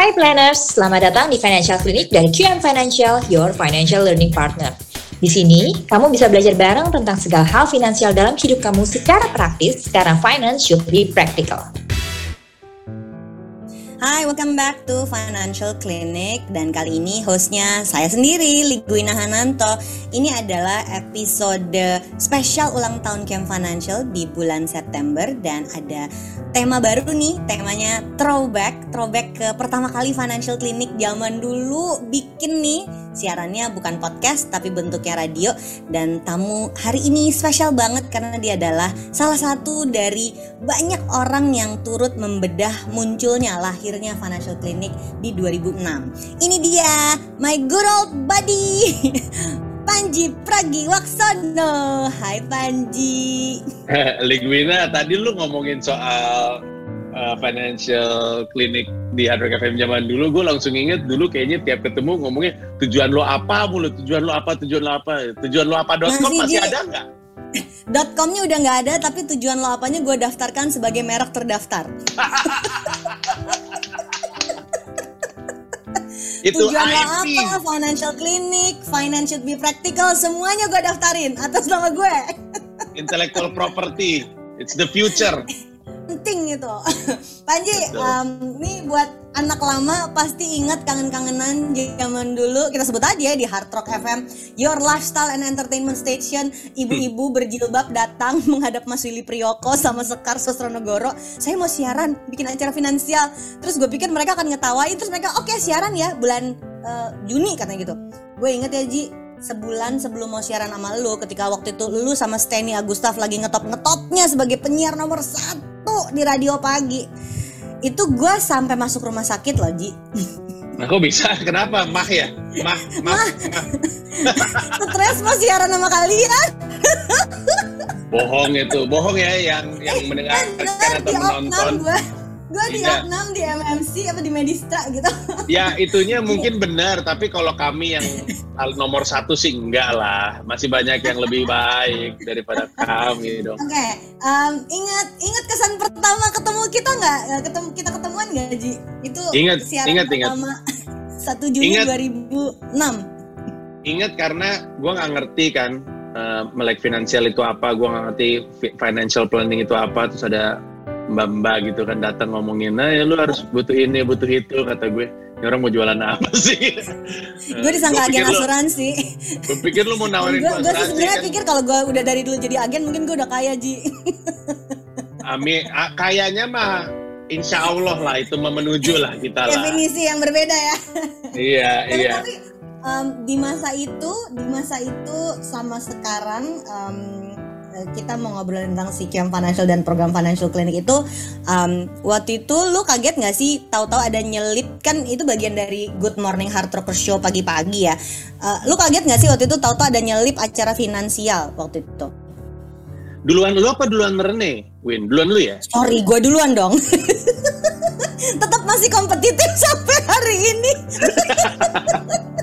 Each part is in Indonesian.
Hai planners, selamat datang di Financial Clinic dari QM Financial, your financial learning partner. Di sini, kamu bisa belajar bareng tentang segala hal finansial dalam hidup kamu secara praktis, karena finance should be practical. Hai, welcome back to Financial Clinic. Dan kali ini hostnya saya sendiri, Liguina Hananto. Ini adalah episode spesial ulang tahun Camp Financial di bulan September. Dan ada tema baru nih, temanya throwback, throwback ke pertama kali Financial Clinic zaman dulu bikin nih. Siarannya bukan podcast tapi bentuknya radio. Dan tamu hari ini spesial banget karena dia adalah salah satu dari banyak orang yang turut membedah munculnya lahirnya Financial Clinic di 2006. Ini dia, my good old buddy. Panji Pragiwaksono. Hai Panji. Ligwina, tadi lu ngomongin soal uh, financial clinic di Hard Rock FM zaman dulu, gue langsung inget dulu kayaknya tiap ketemu ngomongnya tujuan lo apa mulu, tujuan lo apa, tujuan lo apa, tujuan lo apa dot com masih, masih ada nggak? Dot comnya udah nggak ada, tapi tujuan lo apanya gue daftarkan sebagai merek terdaftar. itu tujuan lo apa? Financial clinic financial be practical semuanya gue daftarin atas nama gue. Intellectual property it's the future. Penting itu Panji um, ini buat anak lama pasti ingat kangen-kangenan zaman dulu. Kita sebut aja ya di Hard Rock FM Your Lifestyle and Entertainment Station. Ibu-ibu berjilbab datang menghadap Mas Willy Priyoko sama Sekar Sosronegoro saya mau siaran bikin acara finansial. Terus gue pikir mereka akan ngetawain terus mereka oke okay, siaran ya bulan uh, Juni katanya gitu. Gue inget ya Ji sebulan sebelum mau siaran sama lu ketika waktu itu lu sama Steny Agustaf lagi ngetop-ngetopnya sebagai penyiar nomor satu di radio pagi itu gue sampai masuk rumah sakit loh Ji Nah kok bisa? Kenapa? Mah ya? Mah, mah, mah. Stres mau siaran sama kalian Bohong itu, bohong ya yang yang eh, mendengarkan atau menonton. Gua gue di iya. Oknam di MMC apa di Medistra gitu. Ya itunya mungkin benar tapi kalau kami yang nomor satu sih enggak lah. Masih banyak yang lebih baik daripada kami dong. Oke okay. um, ingat ingat kesan pertama ketemu kita nggak eh, ketemu kita ketemuan nggak Ji? Itu ingat ingat pertama satu Juni ingat, 2006 ingat karena gue nggak ngerti kan uh, melek finansial itu apa gue nggak ngerti financial planning itu apa terus ada mbak-mbak gitu kan datang ngomongin nah ya lu harus butuh ini butuh itu kata gue ini orang mau jualan apa sih gue disangka agen asuransi gue pikir lu mau nawarin gue gue sih sebenarnya kan? pikir kalau gue udah dari dulu jadi agen mungkin gue udah kaya ji Amin, kayaknya mah Insya Allah lah itu menuju lah kita lah. Definisi yang berbeda ya. iya tapi, iya. Tapi um, di masa itu, di masa itu sama sekarang um, Eh, kita mau ngobrol tentang si Camp Financial dan program Financial Clinic itu um, waktu itu lu kaget nggak sih? Tahu-tahu ada nyelip kan itu bagian dari Good Morning Hard Rocker Show pagi-pagi ya. Uh, lu kaget nggak sih waktu itu tahu-tahu ada nyelip acara finansial waktu itu? Duluan lu apa duluan Rene Win duluan lu ya? Sorry gue duluan dong. Tetap masih kompetitif sampai hari ini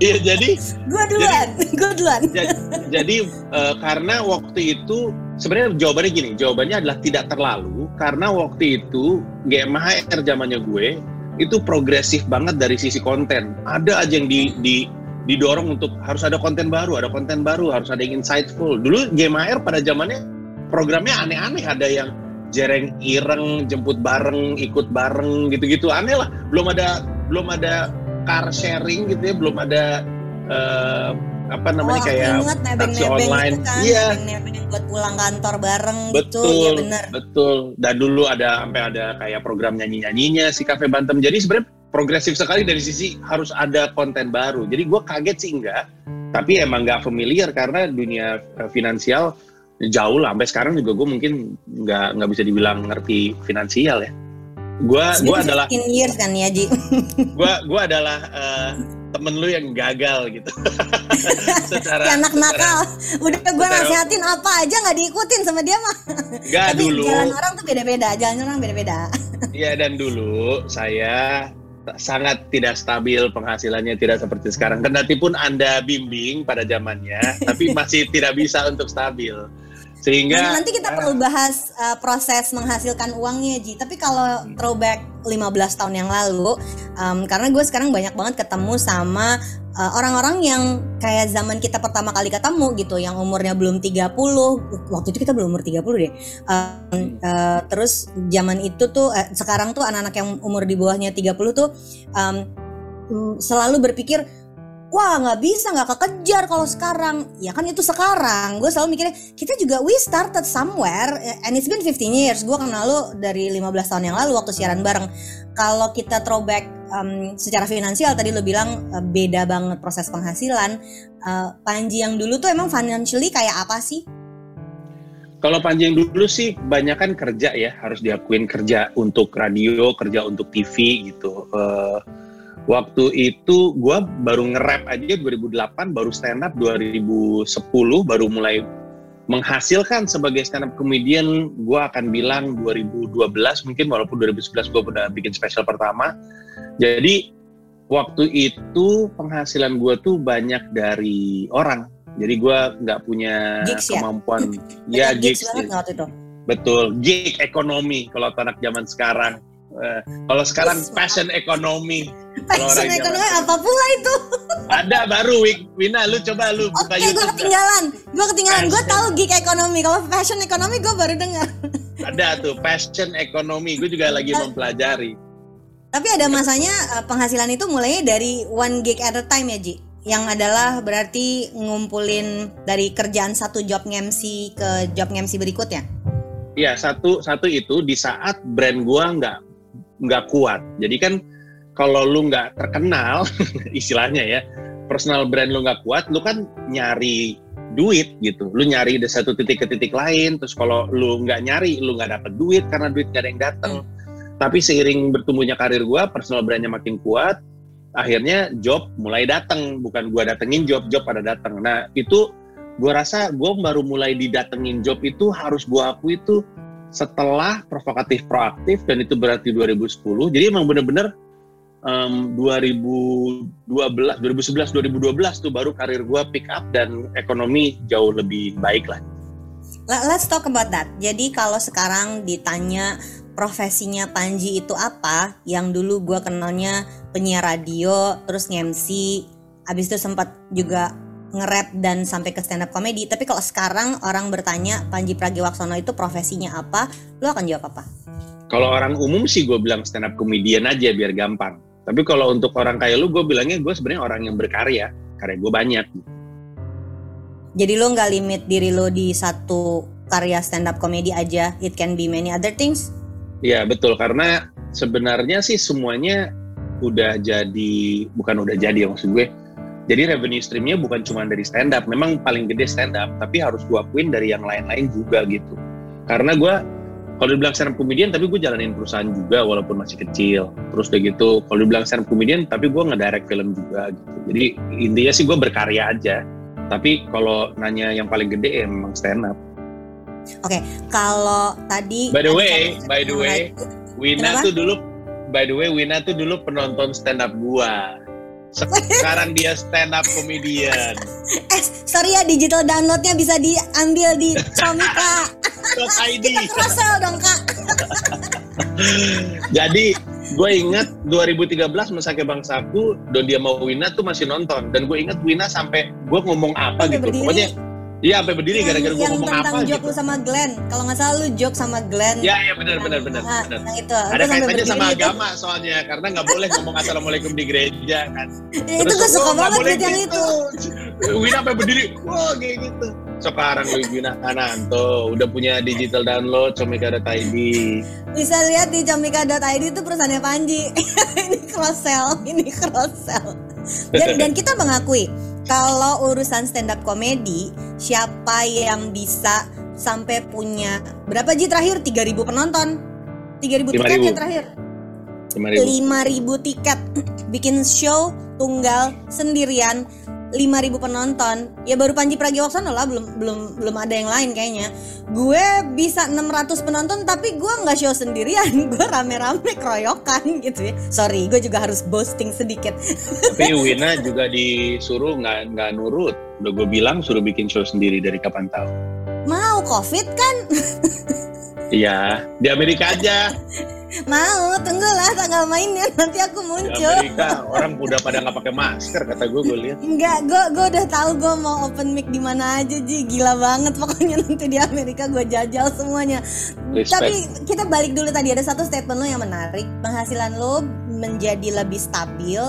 Iya jadi. Gue duluan, gue duluan. Jadi, jadi uh, karena waktu itu sebenarnya jawabannya gini, jawabannya adalah tidak terlalu karena waktu itu GMHR zamannya gue itu progresif banget dari sisi konten. Ada aja yang di, di didorong untuk harus ada konten baru, ada konten baru, harus ada yang insightful. Dulu GMHR pada zamannya programnya aneh-aneh, ada yang jereng ireng, jemput bareng, ikut bareng gitu-gitu aneh lah. Belum ada belum ada car sharing gitu ya belum ada uh, apa namanya oh, kayak taksi online kan, iya. nebeng buat pulang kantor bareng betul gitu ya benar betul. Dan dulu ada sampai ada kayak program nyanyi nyanyinya si kafe Bantem jadi sebenarnya progresif sekali dari sisi harus ada konten baru. Jadi gue kaget sih enggak tapi emang nggak familiar karena dunia uh, finansial jauh lah. Sampai sekarang juga gue mungkin nggak nggak bisa dibilang ngerti finansial ya gua gua adalah years kan ya Ji? Gua gua adalah uh, temen lu yang gagal gitu. Secara ya, anak nakal. Udah gua secara, nasihatin apa aja nggak diikutin sama dia mah. Gak Tapi dulu. jalan orang tuh beda-beda jalan orang beda-beda. Iya dan dulu saya sangat tidak stabil penghasilannya tidak seperti sekarang. Kendati pun anda bimbing pada zamannya tapi masih tidak bisa untuk stabil Sehingga Nanti, nanti kita ah, perlu bahas uh, proses menghasilkan uangnya Ji. Tapi kalau throwback 15 tahun yang lalu, um, karena gue sekarang banyak banget ketemu sama uh, orang-orang yang kayak zaman kita pertama kali ketemu gitu, yang umurnya belum 30. Waktu itu kita belum umur 30 deh. Um, uh, terus zaman itu tuh eh, sekarang tuh anak-anak yang umur di bawahnya 30 tuh um, selalu berpikir wah nggak bisa nggak kekejar kalau sekarang. Ya kan itu sekarang. Gue selalu mikirnya kita juga we started somewhere eh, and it's been 15 years. Gue kenal lo dari 15 tahun yang lalu waktu siaran bareng. Kalau kita throwback um, secara finansial tadi lo bilang uh, beda banget proses penghasilan. Uh, Panji yang dulu tuh emang financially kayak apa sih? Kalau Panji yang dulu sih banyak kan kerja ya, harus diakuin kerja untuk radio, kerja untuk TV gitu. Eh, waktu itu gue baru nge-rap aja 2008, baru stand up 2010, baru mulai menghasilkan sebagai stand up comedian. Gue akan bilang 2012 mungkin, walaupun 2011 gue udah bikin special pertama. Jadi waktu itu penghasilan gue tuh banyak dari orang. Jadi gue nggak punya Gigs ya? kemampuan. ya gigs gigs, waktu itu Betul, gig ekonomi kalau anak zaman sekarang. Eh, kalau sekarang passion ekonomi. Passion ekonomi apa pula itu Ada baru. Wina, lu coba lu oke buka gue ketinggalan gue ketinggalan gue tahu gig ekonomi kalau passion ekonomi gue baru dengar Ada tuh passion ekonomi. Gue juga lagi mempelajari. Tapi ada masanya uh, penghasilan itu mulainya dari one gig at a time ya Ji? Yang adalah berarti ngumpulin dari kerjaan satu job MC ke job MC berikutnya. Iya, satu satu itu di saat brand gua nggak nggak kuat. Jadi kan kalau lu nggak terkenal, istilahnya ya, personal brand lu nggak kuat, lu kan nyari duit gitu. Lu nyari dari satu titik ke titik lain. Terus kalau lu nggak nyari, lu nggak dapet duit karena duit nggak ada yang datang. Tapi seiring bertumbuhnya karir gua, personal brandnya makin kuat. Akhirnya job mulai datang, bukan gua datengin job, job pada datang. Nah itu gua rasa gua baru mulai didatengin job itu harus gua akui itu setelah provokatif proaktif dan itu berarti 2010 jadi emang bener-bener em, 2012 2011 2012 tuh baru karir gua pick up dan ekonomi jauh lebih baik lah Le- Let's talk about that. Jadi kalau sekarang ditanya profesinya Panji itu apa, yang dulu gua kenalnya penyiar radio, terus nge-MC, abis itu sempat juga nge-rap dan sampai ke stand up comedy. Tapi kalau sekarang orang bertanya Panji Pragiwaksono itu profesinya apa, lu akan jawab apa? kalau orang umum sih gue bilang stand up comedian aja biar gampang tapi kalau untuk orang kayak lu gue bilangnya gue sebenarnya orang yang berkarya karya gue banyak Jadi lo nggak limit diri lo di satu karya stand up comedy aja, it can be many other things. Iya betul karena sebenarnya sih semuanya udah jadi bukan udah jadi ya maksud gue. Jadi revenue streamnya bukan cuma dari stand up, memang paling gede stand up, tapi harus gue akuin dari yang lain-lain juga gitu. Karena gue kalau dibilang stand up comedian tapi gue jalanin perusahaan juga walaupun masih kecil. Terus udah gitu kalau dibilang stand up comedian tapi gue ngedirect film juga gitu. Jadi intinya sih gue berkarya aja. Tapi kalau nanya yang paling gede ya memang stand up. Oke, kalau tadi By the way, by the way, Wina Kenapa? tuh dulu by the way Wina tuh dulu penonton stand up gua. Sekarang dia stand up comedian. eh sorry ya digital downloadnya bisa diambil di Comika. Terus ID. Kita cross dong kak. Jadi gue ingat 2013 Mesake Bangsaku dan dia mau Wina tuh masih nonton dan gue ingat Wina sampai gue ngomong apa gitu. berdiri. Pokoknya iya sampai berdiri gara-gara gue ngomong tentang apa joke gitu. lu sama Glenn. Kalau nggak salah lu joke sama Glenn. Ya ya benar benar benar Ah, benar. Yang itu. Ada Lu sampai kaitannya sama itu. agama soalnya karena nggak boleh ngomong assalamualaikum di gereja kan. Ya, itu gue suka banget tweet yang gitu. itu. Wina sampai berdiri, wah kayak gitu. Sekarang Wina Ananto udah punya digital download comika.id. Bisa lihat di comika.id itu perusahaannya Panji. ini cross sell, ini cross sell. Dan, dan kita mengakui kalau urusan stand up comedy siapa yang bisa sampai punya berapa ji terakhir? 3000 penonton. 3000 tiket 5.000. ya terakhir. 5000. 5000 tiket. Bikin show tunggal sendirian 5000 penonton. Ya baru Panji Pragiwaksono lah belum belum belum ada yang lain kayaknya. Gue bisa 600 penonton tapi gue nggak show sendirian. Gue rame-rame keroyokan gitu ya. Sorry gue juga harus boasting sedikit. Tapi Wina juga disuruh nggak nggak nurut. Udah gue bilang suruh bikin show sendiri dari kapan tahu. mau mau covid kan Iya, di Amerika aja. Mau, tunggulah tanggal mainnya nanti aku muncul. Di Amerika orang udah pada nggak pakai masker kata gue gue lihat. Enggak, gue gue udah tahu gue mau open mic di mana aja ji, gila banget pokoknya nanti di Amerika gue jajal semuanya. Respect. Tapi kita balik dulu tadi ada satu statement lo yang menarik, penghasilan lo menjadi lebih stabil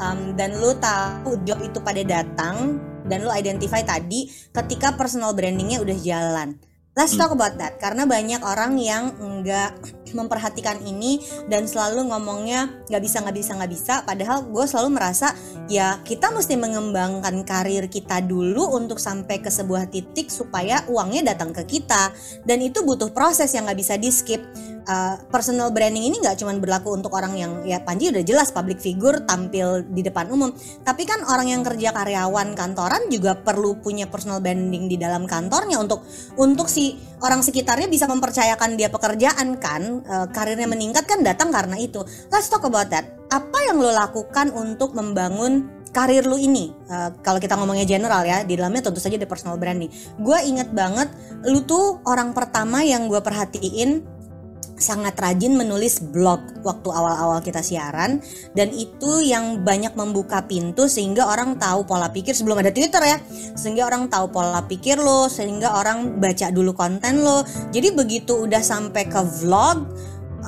um, dan lo tahu job itu pada datang dan lo identify tadi ketika personal brandingnya udah jalan Let's talk about that karena banyak orang yang nggak memperhatikan ini dan selalu ngomongnya nggak bisa nggak bisa nggak bisa. Padahal gue selalu merasa ya kita mesti mengembangkan karir kita dulu untuk sampai ke sebuah titik supaya uangnya datang ke kita dan itu butuh proses yang nggak bisa di skip. Uh, personal branding ini nggak cuma berlaku untuk orang yang ya Panji udah jelas public figure tampil di depan umum, tapi kan orang yang kerja karyawan kantoran juga perlu punya personal branding di dalam kantornya untuk untuk si orang sekitarnya bisa mempercayakan dia pekerjaan kan. E, karirnya meningkat kan datang karena itu. Let's talk about that. Apa yang lo lakukan untuk membangun karir lu ini? Uh, kalau kita ngomongnya general ya di dalamnya tentu saja ada personal branding. Gue inget banget lu tuh orang pertama yang gue perhatiin sangat rajin menulis blog waktu awal-awal kita siaran dan itu yang banyak membuka pintu sehingga orang tahu pola pikir sebelum ada Twitter ya. Sehingga orang tahu pola pikir lo sehingga orang baca dulu konten lo. Jadi begitu udah sampai ke vlog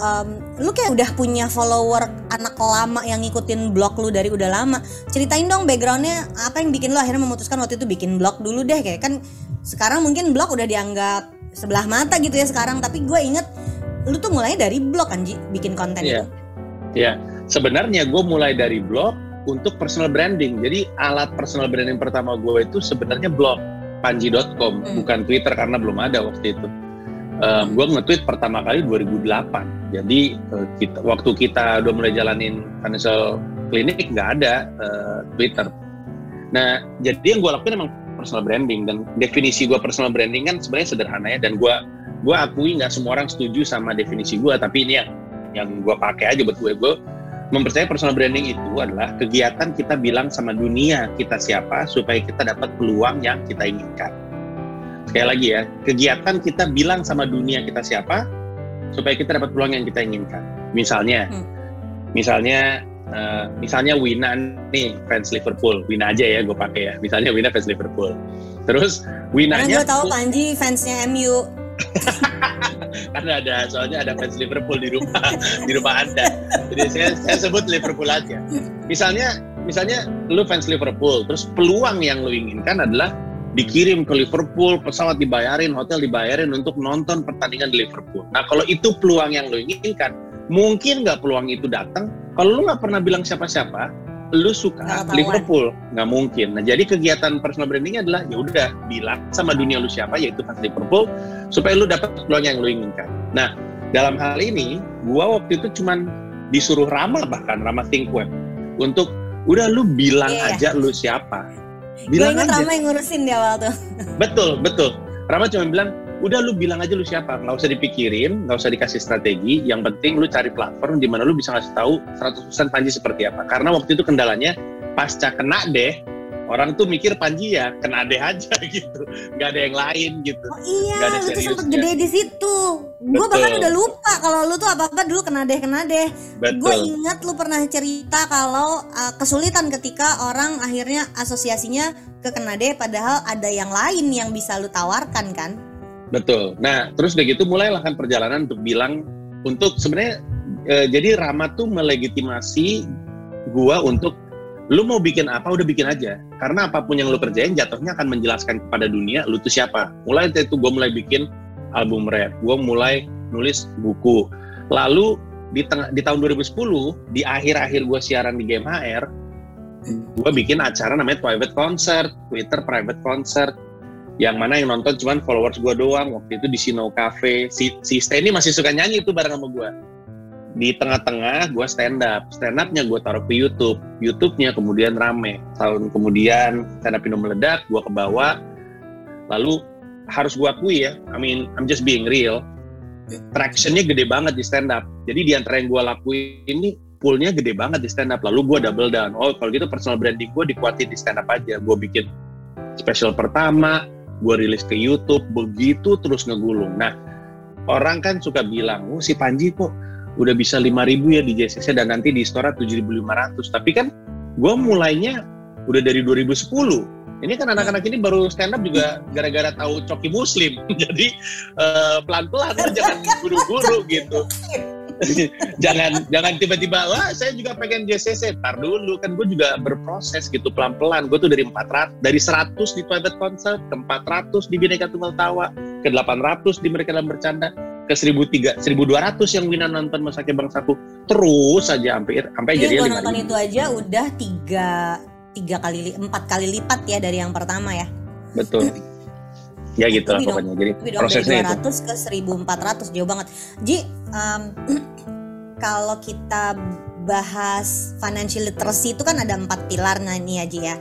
um, lu kayak udah punya follower anak lama yang ngikutin blog lu dari udah lama ceritain dong backgroundnya apa yang bikin lo akhirnya memutuskan waktu itu bikin blog dulu deh kayak kan sekarang mungkin blog udah dianggap sebelah mata gitu ya sekarang tapi gue inget lu tuh mulai dari blog kan bikin konten yeah. itu? Iya, yeah. sebenarnya gue mulai dari blog untuk personal branding. Jadi alat personal branding pertama gue itu sebenarnya blog panji.com, hmm. bukan Twitter karena belum ada waktu itu. Um, gue nge-tweet pertama kali 2008. Jadi uh, kita, waktu kita udah mulai jalanin financial clinic nggak ada uh, Twitter. Nah, jadi yang gue lakuin emang personal branding dan definisi gue personal branding kan sebenarnya sederhana ya dan gue gue akui nggak semua orang setuju sama definisi gue tapi ini yang yang gue pakai aja buat gue gue mempercayai personal branding itu adalah kegiatan kita bilang sama dunia kita siapa supaya kita dapat peluang yang kita inginkan sekali lagi ya kegiatan kita bilang sama dunia kita siapa supaya kita dapat peluang yang kita inginkan misalnya hmm. misalnya Uh, misalnya Wina nih fans Liverpool, Wina aja ya gue pakai ya. Misalnya Wina fans Liverpool. Terus Winanya. Karena gue tahu Panji fansnya MU. karena ada soalnya ada fans Liverpool di rumah di rumah anda. Jadi saya saya sebut Liverpool aja. Misalnya misalnya lu fans Liverpool terus peluang yang lu inginkan adalah dikirim ke Liverpool pesawat dibayarin hotel dibayarin untuk nonton pertandingan di Liverpool. Nah kalau itu peluang yang lu inginkan mungkin nggak peluang itu datang. Kalau lu nggak pernah bilang siapa-siapa lu suka Liverpool? Nggak mungkin. Nah jadi kegiatan personal brandingnya adalah ya udah bilang sama dunia lu siapa yaitu fans Liverpool supaya lu dapat peluang yang lu inginkan. Nah dalam hal ini gua waktu itu cuman disuruh Rama bahkan Rama Think Web untuk udah lu bilang yeah. aja lu siapa. Bilang gua ingat aja. Rama yang ngurusin di awal tuh. Betul betul. Rama cuma bilang udah lu bilang aja lu siapa nggak usah dipikirin nggak usah dikasih strategi yang penting lu cari platform di mana lu bisa ngasih tahu 100% Panji seperti apa. Karena waktu itu kendalanya pasca kena deh orang tuh mikir Panji ya kena deh aja gitu. Nggak ada yang lain gitu. Oh, iya gak ada lu tuh sempet gede di situ. Gue bahkan udah lupa kalau lu tuh apa apa dulu kena deh kena deh. Gue ingat lu pernah cerita kalau uh, kesulitan ketika orang akhirnya asosiasinya ke kena deh padahal ada yang lain yang bisa lu tawarkan kan Betul. Nah, terus udah gitu mulailah kan perjalanan untuk bilang untuk sebenarnya e, jadi Rama tuh melegitimasi gua untuk lu mau bikin apa udah bikin aja. Karena apa pun yang lu kerjain jatuhnya akan menjelaskan kepada dunia lu tuh siapa. Mulai dari itu gua mulai bikin album rap, gua mulai nulis buku. Lalu di tengah di tahun 2010 di akhir-akhir gua siaran di Game HR, gua bikin acara namanya private concert, Twitter private concert yang mana yang nonton cuman followers gue doang. Waktu itu di Sino Cafe. Si si Steny masih suka nyanyi itu bareng sama gue di tengah-tengah gue stand up stand upnya gue taruh ke YouTube. YouTube-nya kemudian rame. Tahun kemudian stand up Indo meledak gue ke bawah. Lalu harus gue akui ya I mean I'm just being real. Tractionnya gede banget di stand up jadi di antara yang gue lakuin ini poolnya gede banget di stand up lalu gue double down. Oh kalau gitu personal branding gue dikuatin di stand up aja. Gue bikin special pertama gue rilis ke YouTube, begitu terus ngegulung. Nah, orang kan suka bilang, oh si Panji kok udah bisa 5000 ya di JCC dan nanti di store 7500. Tapi kan gue mulainya udah dari 2010. Ini kan anak-anak ini baru stand up juga gara-gara tahu coki muslim. Jadi uh, pelan-pelan jangan buru-buru gitu. jangan jangan tiba-tiba wah saya juga pengen JCC tar dulu kan gue juga berproses gitu pelan-pelan. Gue tuh dari 400 dari 100 di private concert ke 400 di Bineka Tunggal Tawa ke 800 di mereka dalam bercanda ke 1300 1200 yang Wina nonton Masake Bangsaku. Terus saja sampai sampai iya, jadi gue nonton itu aja udah tiga tiga kali empat kali lipat ya dari yang pertama ya. Betul ya gitu lah pokoknya. Jadi prosesnya dari 200 itu. ke 1400 jauh banget. Ji um, kalau kita bahas financial literacy itu kan ada empat pilar nah ini ya Ji ya.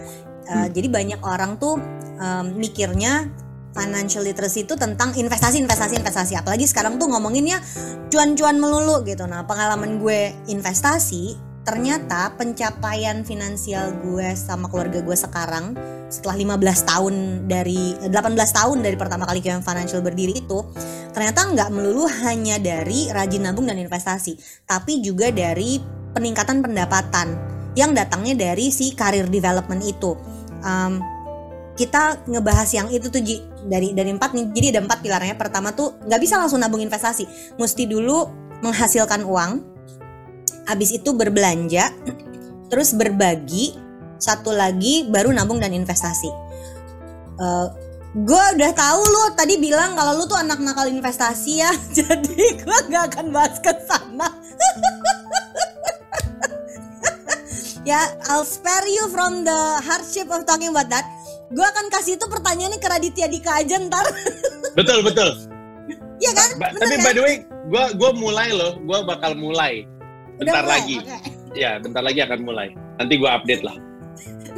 Uh, hmm. jadi banyak orang tuh um, mikirnya financial literacy itu tentang investasi investasi investasi. Apalagi sekarang tuh ngomonginnya cuan-cuan melulu gitu. Nah pengalaman gue investasi ternyata pencapaian finansial gue sama keluarga gue sekarang setelah 15 tahun dari 18 tahun dari pertama kali QM Financial berdiri itu ternyata nggak melulu hanya dari rajin nabung dan investasi tapi juga dari peningkatan pendapatan yang datangnya dari si career development itu. Um, kita ngebahas yang itu tuh dari dari empat nih. Jadi ada empat pilarnya. Pertama tuh nggak bisa langsung nabung investasi. Mesti dulu menghasilkan uang habis itu berbelanja terus berbagi satu lagi baru nabung dan investasi uh, eh, gue udah tahu lo tadi bilang kalau lu tuh anak nakal investasi ya jadi gue nggak akan bahas ke sana ya I'll spare you from the hardship of talking about that gue akan kasih itu pertanyaannya ke Raditya Dika aja ntar betul betul Iya kan? Ba tapi kan? by the way, gue gua mulai loh, gue bakal mulai. Bentar mulai? lagi. Okay. Ya, bentar lagi akan mulai. Nanti gue update lah.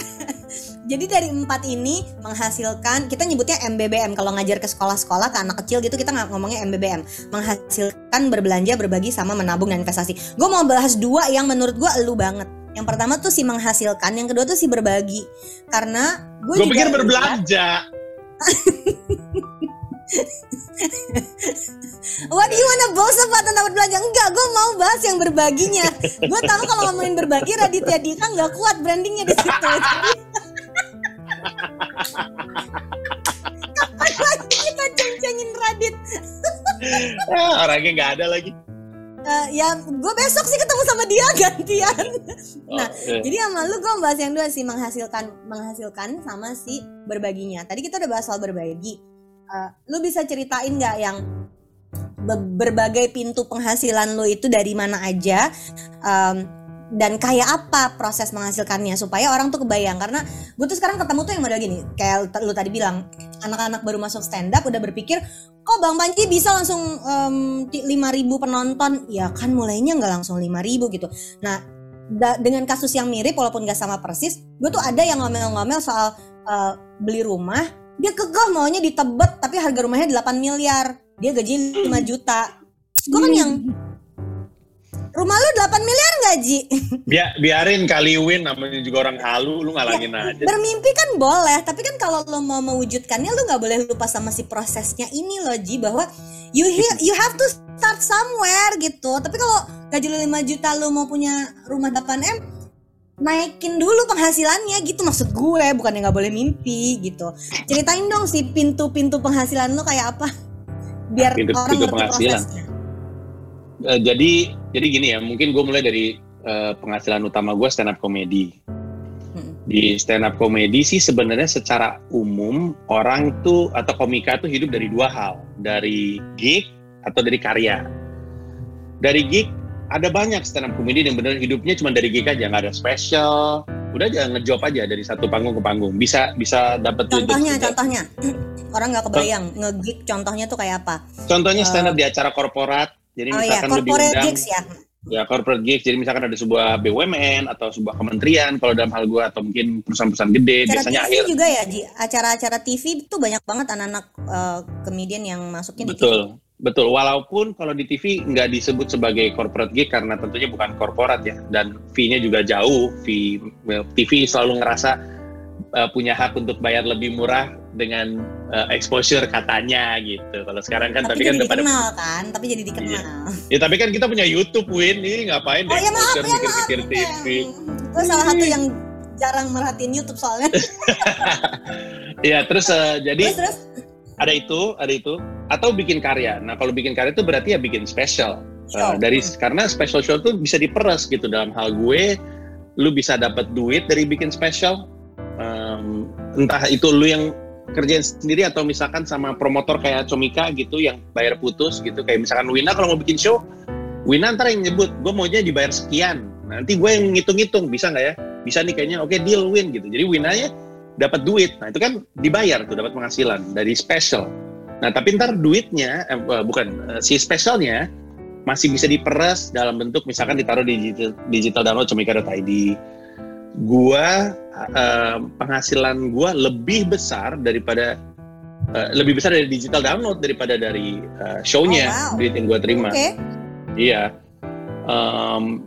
Jadi dari empat ini menghasilkan kita nyebutnya MBBM kalau ngajar ke sekolah-sekolah ke anak kecil gitu kita nggak ngomongnya MBBM menghasilkan berbelanja berbagi sama menabung dan investasi. Gue mau bahas dua yang menurut gue elu banget. Yang pertama tuh si menghasilkan, yang kedua tuh si berbagi. Karena gue juga pikir berbelanja. What do you wanna boast about tentang berbelanja? Enggak, gue mau bahas yang berbaginya. gue tahu kalau ngomongin berbagi Raditya Dika nggak kuat brandingnya di situ. Kapan lagi kita ceng-cengin Radit? ah, orangnya nggak ada lagi uh, ya gue besok sih ketemu sama dia gantian oh, nah okay. jadi sama lu gue bahas yang dua sih menghasilkan menghasilkan sama si berbaginya tadi kita udah bahas soal berbagi uh, lu bisa ceritain nggak yang berbagai pintu penghasilan lu itu dari mana aja um, dan kayak apa proses menghasilkannya supaya orang tuh kebayang? Karena gue tuh sekarang ketemu tuh yang model gini kayak lu tadi bilang anak-anak baru masuk stand up udah berpikir kok Bang Panji bisa langsung um, 5000 penonton? Ya kan mulainya nggak langsung 5000 gitu. Nah da, dengan kasus yang mirip walaupun gak sama persis gue tuh ada yang ngomel-ngomel soal uh, beli rumah dia kekeh maunya ditebet tapi harga rumahnya 8 miliar dia gaji 5 juta gue kan yang Rumah lu 8 miliar gak Ji? Biar, biarin kali win namanya juga orang halu lu ngalangin ya, aja. Bermimpi kan boleh, tapi kan kalau lu mau mewujudkannya lu gak boleh lupa sama si prosesnya ini loh Ji bahwa you you have to start somewhere gitu. Tapi kalau gaji lu 5 juta lu mau punya rumah 8 M naikin dulu penghasilannya gitu. Maksud gue bukan yang nggak boleh mimpi gitu. Ceritain dong si pintu-pintu penghasilan lu kayak apa? Biar pintu, orang pintu prosesnya. Uh, jadi jadi gini ya mungkin gue mulai dari uh, penghasilan utama gue stand up comedy. Hmm. di stand up comedy sih sebenarnya secara umum orang tuh atau komika tuh hidup dari dua hal. Dari gig atau dari karya. Dari gig ada banyak stand up comedy yang benar hidupnya cuma dari gig aja nggak ada special udah aja ngejob aja dari satu panggung ke panggung bisa bisa dapat contohnya contohnya orang nggak kebayang ngegig contohnya tuh kayak apa contohnya stand up uh, di acara korporat jadi oh iya, misalkan ya, lebih undang, gigs ya. Ya corporate gigs. Jadi misalkan ada sebuah BUMN atau sebuah kementerian kalau dalam hal gue atau mungkin perusahaan-perusahaan gede acara biasanya TV akhir. juga ya. Acara-acara TV itu banyak banget anak-anak uh, komedian yang masuknya di Betul. TV. Betul, walaupun kalau di TV nggak disebut sebagai corporate gig karena tentunya bukan korporat ya, dan fee-nya juga jauh. Fee TV selalu ngerasa uh, punya hak untuk bayar lebih murah dengan uh, exposure katanya gitu. Kalau sekarang kan tapi, tapi kan jadi udah pada dikenal kan, tapi jadi dikenal. ya tapi kan kita punya YouTube Win ini ngapain Oh deh ya maaf exposure ya maaf. mikir-mikir TV. Gue salah satu yang jarang merhatiin YouTube soalnya. Iya terus uh, jadi terus terus ada itu ada itu. Atau bikin karya. Nah kalau bikin karya itu berarti ya bikin special. Uh, dari karena special show tuh bisa diperas gitu. Dalam hal gue, lu bisa dapat duit dari bikin special. Um, entah itu lu yang kerjain sendiri atau misalkan sama promotor kayak Comika gitu yang bayar putus gitu. Kayak misalkan Wina kalau mau bikin show Wina ntar yang nyebut gue maunya dibayar sekian. Nanti gue yang ngitung-ngitung. Bisa nggak ya? Bisa nih kayaknya. Oke deal win gitu. Jadi Winanya dapat duit. Nah itu kan dibayar tuh dapat penghasilan dari special. Nah tapi ntar duitnya eh, bukan eh, si specialnya masih bisa diperas dalam bentuk misalkan ditaruh di digital, digital download comika.id gua eh, penghasilan gua lebih besar daripada eh, lebih besar dari digital download daripada dari eh, show-nya Oh, wow. duit yang gua terima. Oke. iya. Em,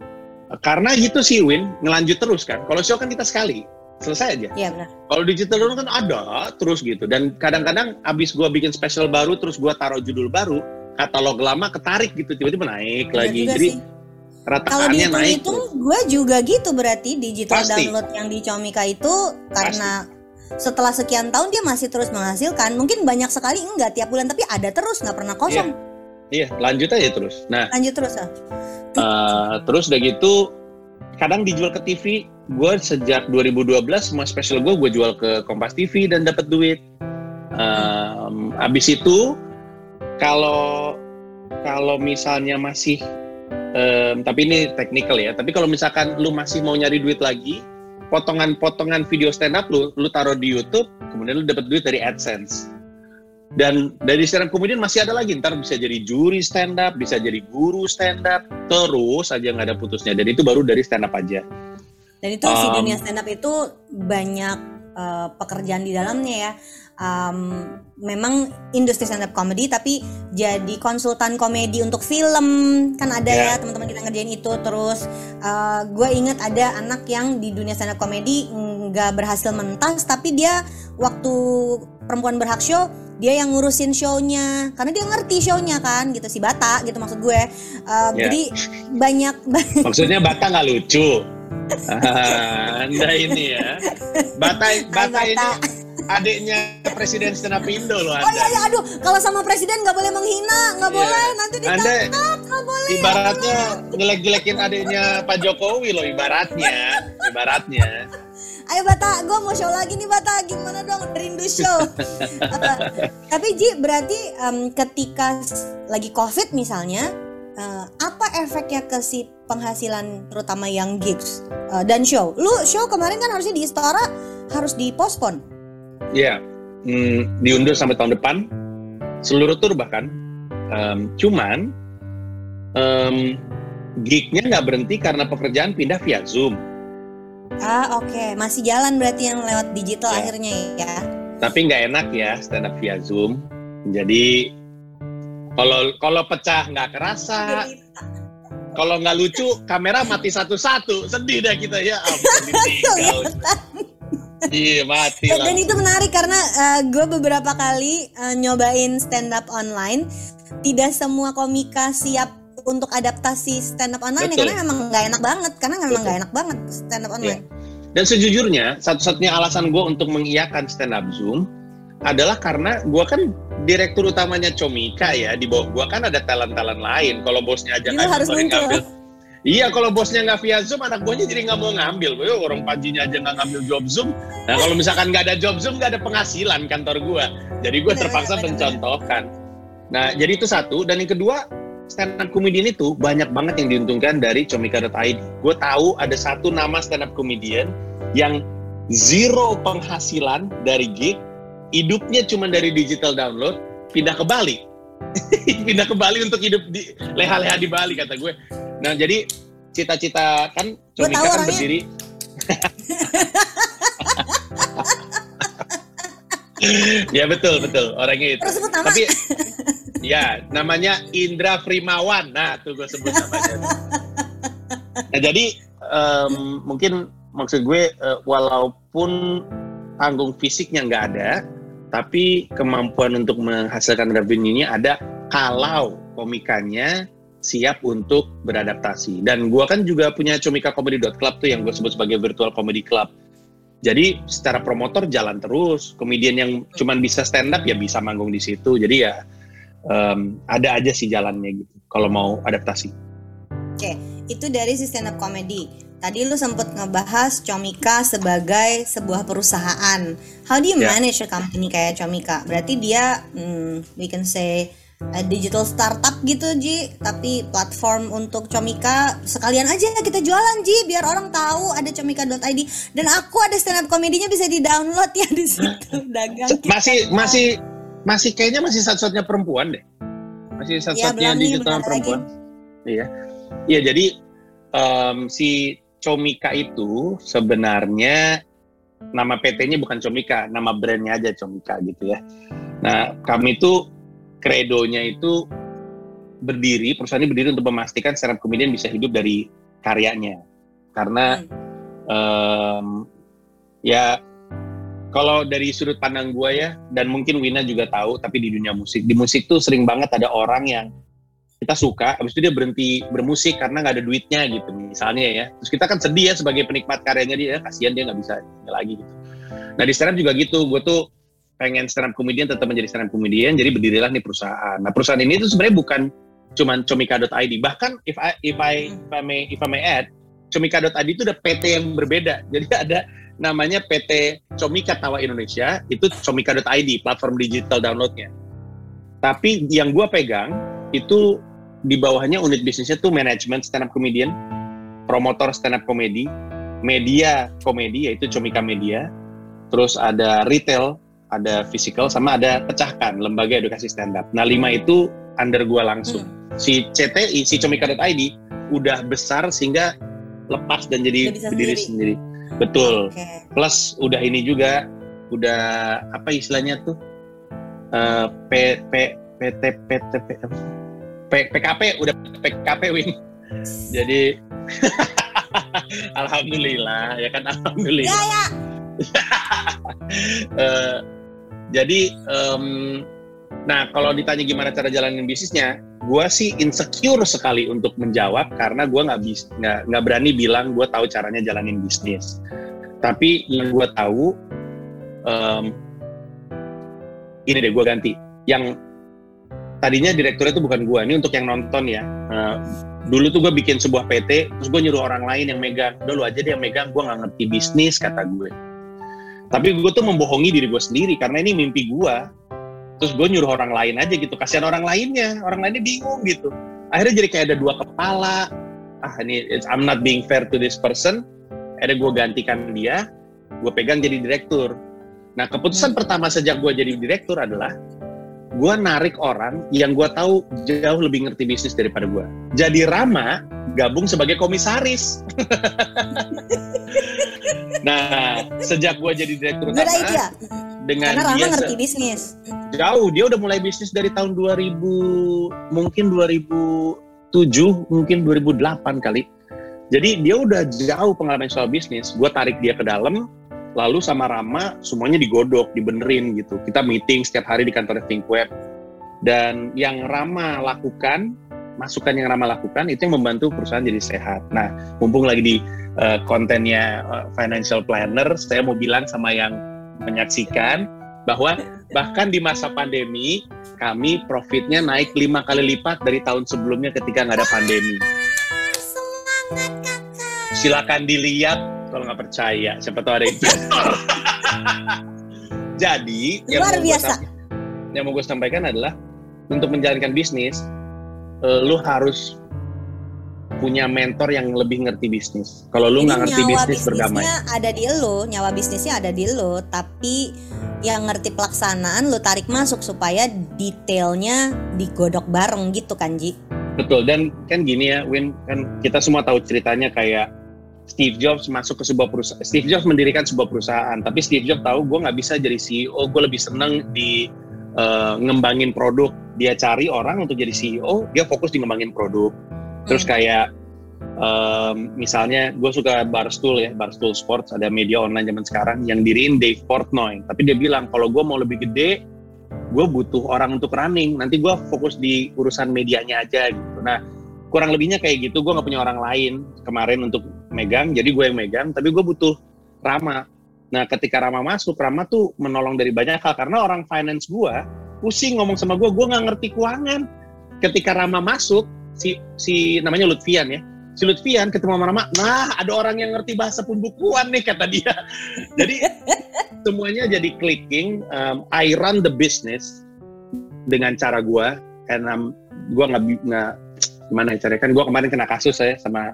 karena gitu sih Win ngelanjut terus kan. Kalau show kan kita sekali selesai aja Iya benar. kalau digital download kan ada terus gitu dan kadang-kadang abis gua bikin special baru terus gua taruh judul baru katalog lama ketarik gitu tiba-tiba naik Benar lagi jadi. Kalau rataannya naik tuh gue juga gitu berarti digital Pasti. download yang di Comika itu karena setelah sekian tahun dia masih terus menghasilkan. Mungkin banyak sekali enggak tiap bulan, tapi ada terus nggak pernah kosong. iya lanjut aja terus nah Lanjut terus ah. Eh, terus udah gitu kadang dijual ke TV gue sejak 2012 semua special gue gue jual ke Kompas TV dan dapat duit. Em, abis itu kalau kalau misalnya masih em, tapi ini technical ya tapi kalau misalkan lu masih mau nyari duit lagi potongan-potongan video stand up lu lu taruh di YouTube kemudian lu dapat duit dari AdSense dan dari stand up kemudian masih ada lagi ntar bisa jadi juri stand up bisa jadi guru stand up terus aja nggak ada putusnya dan itu baru dari stand up aja Dan itu si Um, dunia stand up itu banyak eh, pekerjaan di dalamnya ya. Um, memang industri stand up comedy tapi jadi konsultan komedi untuk film kan ada Ya. ya teman-teman kita ngerjain itu terus gue inget ada anak yang di dunia stand up comedy nggak berhasil mentas tapi dia waktu perempuan berhak show dia yang ngurusin shownya. Karena dia ngerti shownya kan gitu. Si Bata gitu maksud gue. Uh, Ya. jadi banyak maksudnya Bata nggak lucu? Ah, anda ini ya. Bata Bata Bata. ini adiknya presiden stand up Indo loh Oh anda. iya iya aduh. Kalau sama presiden nggak boleh menghina nggak Iya. boleh. Nanti anda ditangkap nggak boleh ibaratnya ngelek-gelekin adiknya Pak Jokowi loh ibaratnya. Ibaratnya ayo Bata gue mau show lagi nih Bata. Gimana dong? Rindu show. Tapi Ji berarti em, ketika lagi covid misalnya eh, apa efeknya ke si penghasilan terutama yang gigs eh, dan show? Lu show kemarin kan harusnya di Istora harus dipospon. Iya, hmm, diundur sampai tahun depan, seluruh tur bahkan. Em, cuman em, gignya nggak berhenti karena pekerjaan pindah via Zoom. Ah oke masih jalan berarti yang lewat digital Ya. akhirnya ya Tapi nggak enak ya stand up via Zoom. Jadi kalau kalau pecah nggak kerasa, kalau nggak lucu kamera mati satu-satu, sedih dah kita ya. Ampun. Iya mati lah. dan itu menarik karena gue beberapa kali eh, nyobain stand up online, tidak semua komika siap untuk adaptasi stand up online ya, Betul. karena memang nggak enak banget, karena memang nggak enak banget stand up online. Dan sejujurnya, satu-satunya alasan gue untuk mengiyakan stand up Zoom adalah karena gue kan direktur utamanya Comika ya. Di bawah gue kan ada talent-talent lain. Kalau bosnya aja nggak harus ngambil. Iya, kalau bosnya nggak via Zoom, anak buahnya jadi nggak mau ngambil. Gue orang pajinya aja nggak ngambil job Zoom. Nah, kalau misalkan nggak ada job Zoom, nggak ada penghasilan kantor gue. Jadi gue terpaksa bener, bener. mencontohkan. Nah, jadi itu satu. Dan yang kedua, stand up comedian itu banyak banget yang diuntungkan dari comika.id. Gue tahu ada satu nama stand up comedian yang zero penghasilan dari gig, hidupnya cuma dari digital download, pindah ke Bali. pindah ke Bali untuk hidup di leha-leha di Bali kata gue. Nah, jadi cita-cita kan Comika kan orangnya. berdiri ya betul betul orangnya itu. Tapi ya namanya Indra Primawan. Nah, tuh gue sebut namanya. Nah, jadi em, mungkin maksud gue eh, walaupun panggung fisiknya nggak ada, tapi kemampuan untuk menghasilkan revenue-nya ada kalau komikanya siap untuk beradaptasi. Dan gua kan juga punya Comika Comedy Club tuh yang gue sebut sebagai virtual comedy club. Jadi secara promotor jalan terus. Komedian yang cuman bisa stand up ya bisa manggung di situ. Jadi ya um, ada aja sih jalannya gitu kalau mau adaptasi. Oke, itu dari si stand up comedy. Tadi lu sempat ngebahas Comika sebagai sebuah perusahaan. How do you yeah. manage a company kayak Comika? Berarti dia, hmm, we can say uh, digital startup gitu Ji tapi platform untuk Comika sekalian aja kita jualan Ji biar orang tahu ada comika.id dan aku ada stand up komedinya bisa di download ya di situ dagang masih kita. masih masih kayaknya masih satu-satunya perempuan deh masih iya, satu-satunya ya, digital perempuan iya iya jadi um, si Comika itu sebenarnya nama PT-nya bukan Comika, nama brandnya aja Comika gitu ya. Nah, kami itu kredonya itu berdiri, perusahaan ini berdiri untuk memastikan stand up comedian bisa hidup dari karyanya. Karena hmm. um, ya kalau dari sudut pandang gue ya, dan mungkin Wina juga tahu, tapi di dunia musik, di musik tuh sering banget ada orang yang kita suka, habis itu dia berhenti bermusik karena nggak ada duitnya gitu, misalnya ya. Terus kita kan sedih ya sebagai penikmat karyanya dia, kasihan dia nggak bisa lagi gitu. Nah di stand juga gitu, gue tuh pengen stand up comedian tetap menjadi stand up comedian jadi berdirilah nih perusahaan. Nah perusahaan ini tuh sebenarnya bukan cuman comika.id bahkan if I if I if I may if I may add comika.id itu ada PT yang berbeda. Jadi ada namanya PT Comika Tawa Indonesia itu comika.id platform digital downloadnya tapi yang gue pegang itu di bawahnya unit bisnisnya tuh manajemen stand up comedian promotor stand up comedy media komedi yaitu Comika Media terus ada retail ada physical sama ada pecahkan lembaga edukasi stand up. Nah lima itu under gua langsung. Hmm. Si CTI, si comika.id udah besar sehingga lepas dan jadi berdiri sendiri. Betul. Okay. Plus udah ini juga udah apa istilahnya tuh uh, P P PT PT P, PKP udah PKP win. Jadi alhamdulillah ya kan alhamdulillah. Ya, ya. uh, jadi, um, nah kalau ditanya gimana cara jalanin bisnisnya, gue sih insecure sekali untuk menjawab karena gue nggak bis nggak berani bilang gue tahu caranya jalanin bisnis. Tapi yang gue tahu, um, ini deh gue ganti. Yang tadinya direkturnya itu bukan gue, ini untuk yang nonton ya. Uh, dulu tuh gue bikin sebuah PT, terus gue nyuruh orang lain yang megang. Dulu aja dia yang megang, gue nggak ngerti bisnis kata gue tapi gue tuh membohongi diri gue sendiri karena ini mimpi gue terus gue nyuruh orang lain aja gitu. Kasihan orang lainnya. Orang lainnya bingung gitu. Akhirnya jadi kayak ada dua kepala. Ah ini I'm not being fair to this person. Akhirnya gue gantikan dia. Gue pegang jadi direktur. Nah keputusan hmm. pertama sejak gue jadi direktur adalah gue narik orang yang gue tahu jauh lebih ngerti bisnis daripada gue jadi Rama gabung sebagai komisaris Nah, sejak gue jadi direktur utama, idea. dengan Karena Rama ngerti bisnis. Jauh, dia udah mulai bisnis dari tahun 2000, mungkin 2007, mungkin 2008 kali. Jadi dia udah jauh pengalaman soal bisnis. Gue tarik dia ke dalam, lalu sama Rama semuanya digodok, dibenerin gitu. Kita meeting setiap hari di kantor Think Web. Dan yang Rama lakukan, masukan yang Rama lakukan itu yang membantu perusahaan jadi sehat. Nah, mumpung lagi di uh, kontennya uh, financial planner, saya mau bilang sama yang menyaksikan bahwa bahkan di masa pandemi kami profitnya naik lima kali lipat dari tahun sebelumnya ketika nggak ada pandemi. Silakan dilihat kalau nggak percaya, siapa tahu ada investor. Jadi yang mau, biasa. yang mau gue sampaikan adalah untuk menjalankan bisnis, uh, lu harus punya mentor yang lebih ngerti bisnis. Kalau lu nggak ngerti bisnis berdamai. ada di lu, nyawa bisnisnya ada di lu, tapi yang ngerti pelaksanaan lu tarik masuk supaya detailnya digodok bareng gitu kan Ji. Betul dan kan gini ya Win kan kita semua tahu ceritanya kayak Steve Jobs masuk ke sebuah perusahaan. Steve Jobs mendirikan sebuah perusahaan, tapi Steve Jobs tahu gue nggak bisa jadi CEO, gue lebih seneng di uh, ngembangin produk. Dia cari orang untuk jadi CEO, dia fokus di ngembangin produk Terus hmm. kayak Um, misalnya gue suka Barstool ya, Barstool Sports, ada media online zaman sekarang yang diriin Dave Portnoy. Tapi dia bilang kalau gue mau lebih gede, gue butuh orang untuk running. Nanti gue fokus di urusan medianya aja gitu. Nah kurang lebihnya kayak gitu. Gue nggak punya orang lain kemarin untuk megang, jadi gue yang megang. Tapi gue butuh Rama. Nah ketika Rama masuk, Rama tuh menolong dari banyak hal karena orang finance gue pusing ngomong sama gue, gue nggak ngerti keuangan. Ketika Rama masuk, si si namanya Lutfian ya si Lutfian ketemu sama Rama, nah ada orang yang ngerti bahasa pembukuan nih kata dia. Jadi semuanya jadi clicking. Um, I run the business dengan cara gue, and gue nggak nggak gimana ya caranya kan gue kemarin kena kasus saya sama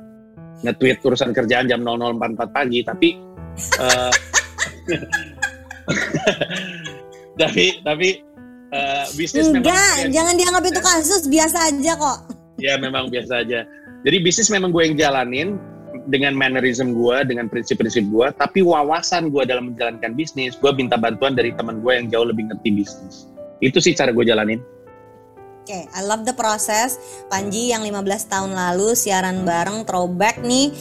nge-tweet urusan kerjaan jam 00.44 pagi, tapi uh, tapi tapi uh, bisnis Enggak, memang jangan dianggap itu kasus biasa aja kok. Ya memang biasa aja jadi bisnis memang gue yang jalanin dengan mannerism gue, dengan prinsip-prinsip gue, tapi wawasan gue dalam menjalankan bisnis, gue minta bantuan dari teman gue yang jauh lebih ngerti bisnis. Itu sih cara gue jalanin. Oke, okay, I love the process. Panji yang 15 tahun lalu siaran bareng throwback nih.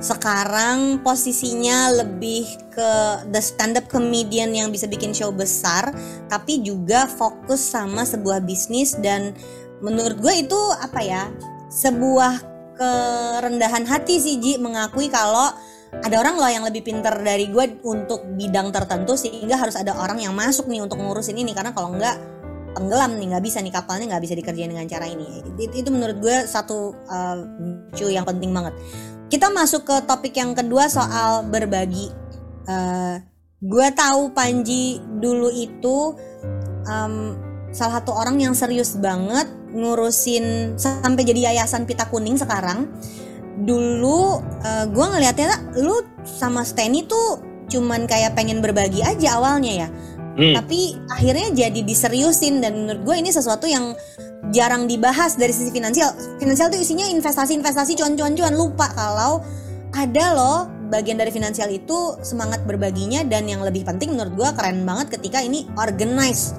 Sekarang posisinya lebih ke the stand up comedian yang bisa bikin show besar, tapi juga fokus sama sebuah bisnis dan menurut gue itu apa ya? sebuah kerendahan hati sih Ji mengakui kalau ada orang loh yang lebih pinter dari gue untuk bidang tertentu sehingga harus ada orang yang masuk nih untuk ngurusin ini karena kalau enggak tenggelam nih nggak bisa nih kapalnya nggak bisa dikerjain dengan cara ini. Itu, menurut gue satu uh, yang penting banget. Kita masuk ke topik yang kedua soal berbagi. Uh, gue tahu Panji dulu itu um, salah satu orang yang serius banget ngurusin sampai jadi yayasan pita kuning sekarang. Dulu uh, gue ngelihatnya lu sama Steny tuh cuman kayak pengen berbagi aja awalnya ya hmm. tapi akhirnya jadi diseriusin dan menurut gue ini sesuatu yang jarang dibahas dari sisi finansial. Finansial tuh isinya investasi-investasi cuan-cuan-cuan. Lupa kalau ada loh bagian dari finansial itu semangat berbaginya dan yang lebih penting menurut gue keren banget ketika ini organize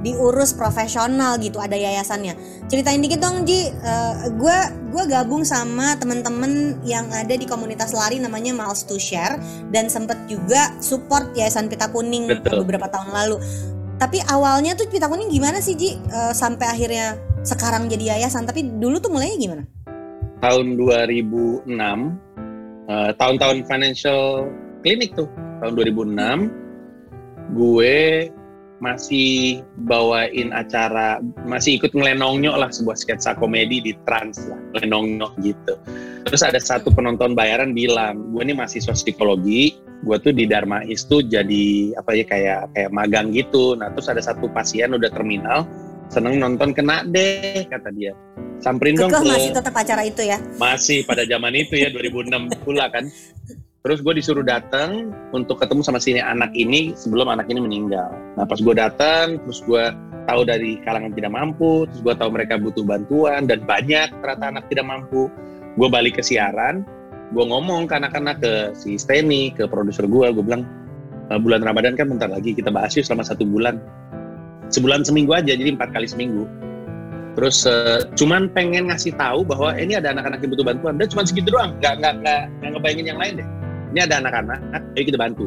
diurus profesional gitu ada yayasannya. Ceritain dikit dong Ji. Gue uh, gue gabung sama temen-temen yang ada di komunitas lari namanya Miles to Share dan sempet juga support yayasan Pita Kuning Betul. beberapa tahun lalu. Tapi awalnya tuh Pita Kuning gimana sih Ji? Uh, sampai akhirnya sekarang jadi yayasan tapi dulu tuh mulainya gimana? Tahun 2006 uh, eh, tahun-tahun financial clinic tuh tahun 2006 gue masih bawain acara masih ikut ngelenongnyok lah sebuah sketsa komedi di Trans lah ngelenongnyok gitu. Terus ada satu penonton bayaran bilang gue ini mahasiswa psikologi gue tuh di Dharma tuh jadi apa ya kayak kayak magang gitu. Nah terus ada satu pasien udah terminal seneng nonton kena deh kata dia. Samperin dong ke masih tetap acara itu ya? Masih pada zaman itu ya 2006 pula kan Terus gue disuruh datang untuk ketemu sama sini anak ini sebelum anak ini meninggal. Nah pas gue datang, terus gue tahu dari kalangan tidak mampu, terus gue tahu mereka butuh bantuan dan banyak ternyata anak tidak mampu. Gue balik ke siaran, gue ngomong ke anak-anak ke si Steny, ke produser gue, gue bilang e, bulan Ramadan kan bentar lagi kita bahas yuk selama satu bulan. Sebulan seminggu aja, jadi empat kali seminggu. Terus uh, cuman pengen ngasih tahu bahwa ini ada anak-anak yang butuh bantuan dan cuma segitu doang, nggak nggak nggak ngebayangin yang lain deh ini ada anak-anak ayo kita bantu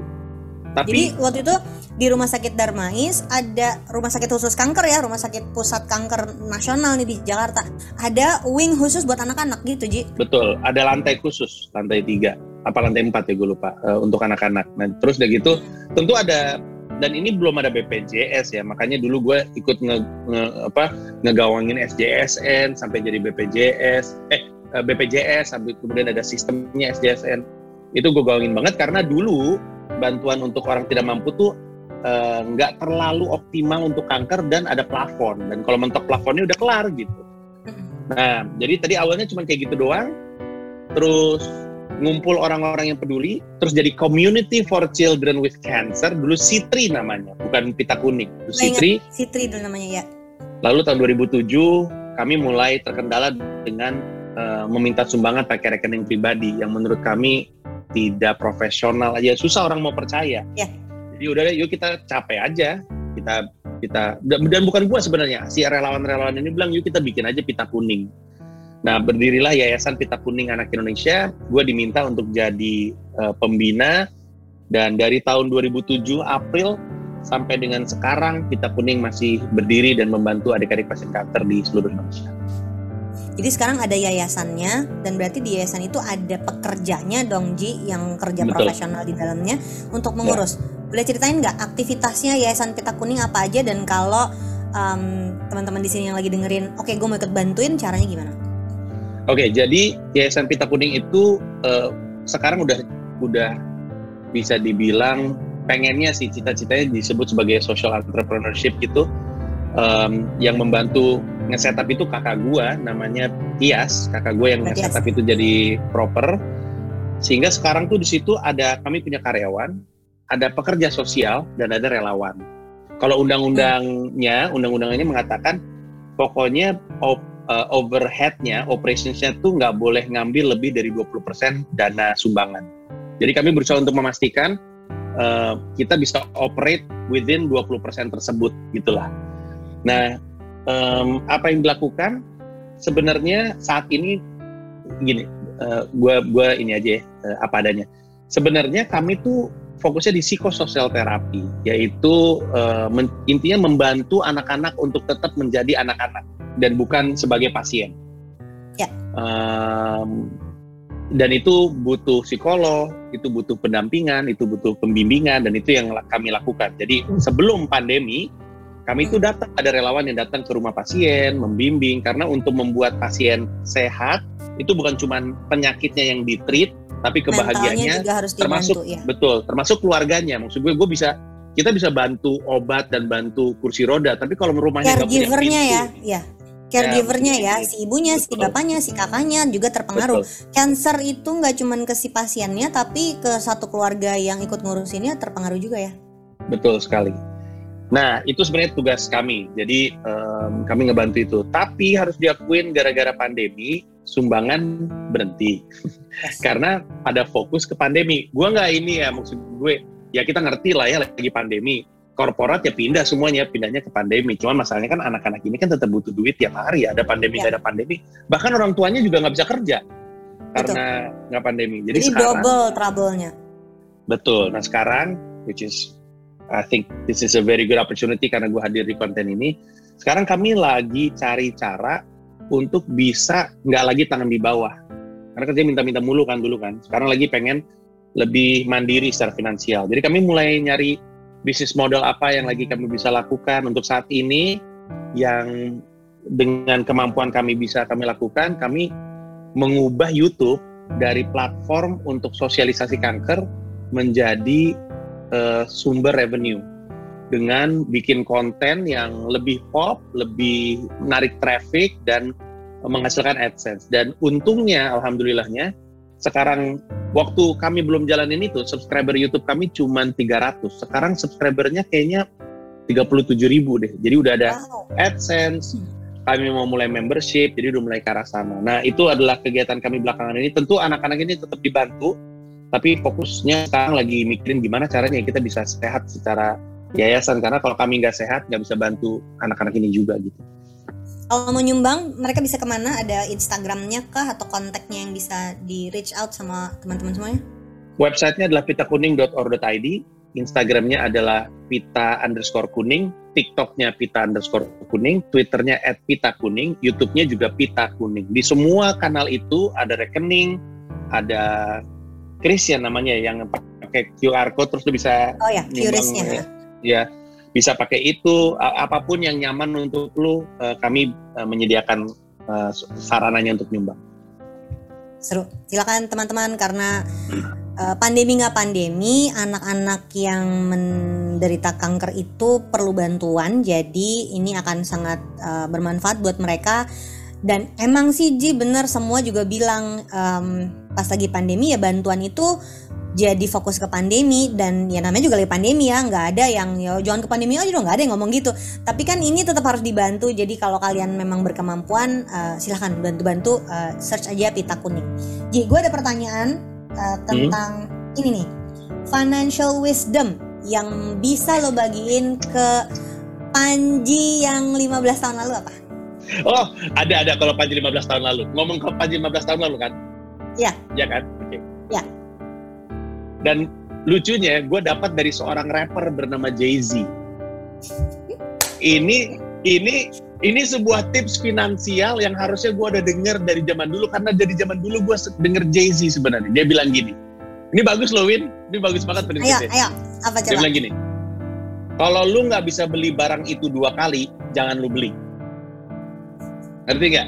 tapi Jadi waktu itu di Rumah Sakit Darmais ada rumah sakit khusus kanker ya, rumah sakit pusat kanker nasional nih di Jakarta. Ada wing khusus buat anak-anak gitu, Ji. Betul, ada lantai khusus, lantai tiga, apa lantai empat ya gue lupa uh, untuk anak-anak. Nah, terus udah gitu, tentu ada dan ini belum ada BPJS ya, makanya dulu gue ikut nge, nge apa ngegawangin SJSN sampai jadi BPJS, eh, eh BPJS sampai kemudian ada sistemnya SJSN itu gue gaungin banget karena dulu bantuan untuk orang tidak mampu tuh eh, nggak uh, terlalu optimal untuk kanker dan ada plafon. Dan kalau mentok plafonnya udah kelar gitu. Nah jadi tadi awalnya cuma kayak gitu doang, terus ngumpul orang-orang yang peduli, terus jadi Community for Children with Cancer, dulu Sitri namanya, bukan Pita Kuning, dulu Sitri. Sitri dulu namanya ya. Lalu tahun 2007 kami mulai terkendala dengan uh, meminta sumbangan pakai rekening pribadi. Yang menurut kami tidak profesional aja susah orang mau percaya. Ya. Jadi udah deh, yuk kita capek aja. Kita kita dan bukan gua sebenarnya si relawan-relawan ini bilang yuk kita bikin aja pita kuning. Nah, berdirilah Yayasan Pita Kuning Anak Indonesia. Gue diminta untuk jadi uh, pembina dan dari tahun 2007 April sampai dengan sekarang Pita Kuning masih berdiri dan membantu adik-adik pasien kanker di seluruh Indonesia. Jadi sekarang ada yayasannya dan berarti di yayasan itu ada pekerjanya dong Ji yang kerja Betul. profesional di dalamnya untuk mengurus. Ya. Boleh ceritain nggak aktivitasnya Yayasan Pita Kuning apa aja dan kalau um, teman-teman di sini yang lagi dengerin, oke okay, gue mau ikut bantuin, caranya gimana? Oke, okay, jadi Yayasan Pita Kuning itu uh, sekarang udah udah bisa dibilang pengennya sih cita-citanya disebut sebagai social entrepreneurship gitu um, yang membantu nge-setup itu kakak gua namanya Tias, kakak gue yang nge-setup itu jadi proper. Sehingga sekarang tuh di situ ada kami punya karyawan, ada pekerja sosial dan ada relawan. Kalau undang-undangnya, undang-undangnya mengatakan pokoknya op, uh, overheadnya, operationsnya tuh nggak boleh ngambil lebih dari 20% dana sumbangan. Jadi kami berusaha untuk memastikan uh, kita bisa operate within 20% tersebut gitulah. Nah, um, apa yang dilakukan sebenarnya saat ini gini, uh, gua gua ini aja ya, uh, apa adanya. Sebenarnya kami tuh fokusnya di psikososial terapi, yaitu uh, men, intinya membantu anak-anak untuk tetap menjadi anak-anak dan bukan sebagai pasien. Ya. Um, dan itu butuh psikolog, itu butuh pendampingan, itu butuh pembimbingan, dan itu yang kami lakukan. Jadi sebelum pandemi, kami itu datang, ada relawan yang datang ke rumah pasien, membimbing, karena untuk membuat pasien sehat, itu bukan cuma penyakitnya yang ditreat, tapi kebahagiaannya juga harus termasuk ya. betul, termasuk keluarganya. Maksud gue, gue bisa kita bisa bantu obat dan bantu kursi roda, tapi kalau rumahnya nggak punya pintu, ya, ya caregivernya ya, ya si ibunya, betul. si bapaknya, si kakaknya juga terpengaruh. Betul. Cancer itu nggak cuma ke si pasiennya, tapi ke satu keluarga yang ikut ngurusinnya terpengaruh juga ya. Betul sekali. Nah, itu sebenarnya tugas kami. Jadi um, kami ngebantu itu. Tapi harus diakuin gara-gara pandemi, sumbangan berhenti. Karena pada fokus ke pandemi. Gue nggak ini ya, maksud gue, ya kita ngerti lah ya lagi pandemi. Korporat ya pindah semuanya, pindahnya ke pandemi. Cuman masalahnya kan anak-anak ini kan tetap butuh duit tiap hari. Ada pandemi, ya. ada pandemi. Bahkan orang tuanya juga nggak bisa kerja. Karena nggak pandemi. Jadi, Jadi sekarang, double trouble-nya. Betul. Nah sekarang, which is I think this is a very good opportunity karena gue hadir di konten ini. Sekarang kami lagi cari cara untuk bisa nggak lagi tangan di bawah. Karena kerja minta-minta mulu kan dulu kan. Sekarang lagi pengen lebih mandiri secara finansial. Jadi kami mulai nyari bisnis model apa yang lagi kami bisa lakukan untuk saat ini yang dengan kemampuan kami bisa kami lakukan, kami mengubah YouTube dari platform untuk sosialisasi kanker menjadi uh, sumber revenue dengan bikin konten yang lebih pop, lebih menarik traffic dan menghasilkan AdSense. Dan untungnya, alhamdulillahnya, sekarang waktu kami belum jalanin itu, subscriber YouTube kami cuma 300. Sekarang subscribernya kayaknya 37 ribu deh. Jadi udah ada AdSense, kami mau mulai membership, jadi udah mulai ke arah sana. Nah itu adalah kegiatan kami belakangan ini. Tentu anak-anak ini tetap dibantu, tapi fokusnya sekarang lagi mikirin gimana caranya kita bisa sehat secara yayasan karena kalau kami nggak sehat nggak bisa bantu anak-anak ini juga gitu. Kalau mau nyumbang mereka bisa ke mana? Ada Instagramnya kah atau kontaknya yang bisa di reach out sama teman-teman semuanya? Websitenya adalah pitakuning.or.id, Instagramnya adalah pita underscore kuning, TikToknya pita underscore kuning, Twitternya at pita kuning, YouTube-nya juga pita kuning. Di semua kanal itu ada rekening, ada Chris ya namanya yang pakai QR code terus lu bisa Oh ya, QRIS-nya. Ya, ya, bisa pakai itu apa pun yang nyaman untuk lu uh, kami uh, menyediakan uh, sarananya untuk nyumbang. Seru. Silakan teman-teman karena pandemi nggak pandemi, anak-anak yang menderita kanker itu perlu bantuan. Jadi ini akan sangat bermanfaat buat mereka dan emang sih Ji bener semua juga bilang um, pas lagi pandemi ya bantuan itu jadi fokus ke pandemi dan ya namanya juga lagi pandemi ya nggak ada yang ya jangan ke pandemi aja dong nggak ada yang ngomong gitu tapi kan ini tetap harus dibantu jadi kalau kalian memang berkemampuan uh, silahkan bantu-bantu uh, search aja pita kuning Ji gue ada pertanyaan uh, tentang hmm? ini nih financial wisdom yang bisa lo bagiin ke Panji yang 15 tahun lalu apa? Oh, ada ada kalau Panji 15 tahun lalu. Ngomong ke Panji 15 tahun lalu kan? Iya. Iya kan? Oke. Okay. Iya. Dan lucunya gue dapat dari seorang rapper bernama Jay-Z. Ini ini ini sebuah tips finansial yang harusnya gue udah denger dari zaman dulu karena dari zaman dulu gue denger Jay-Z sebenarnya. Dia bilang gini. Ini bagus loh Win, ini bagus banget prinsipnya. Ayo, ayo, apa coba? Dia bilang gini. Kalau lu nggak bisa beli barang itu dua kali, jangan lu beli. Ngerti nggak?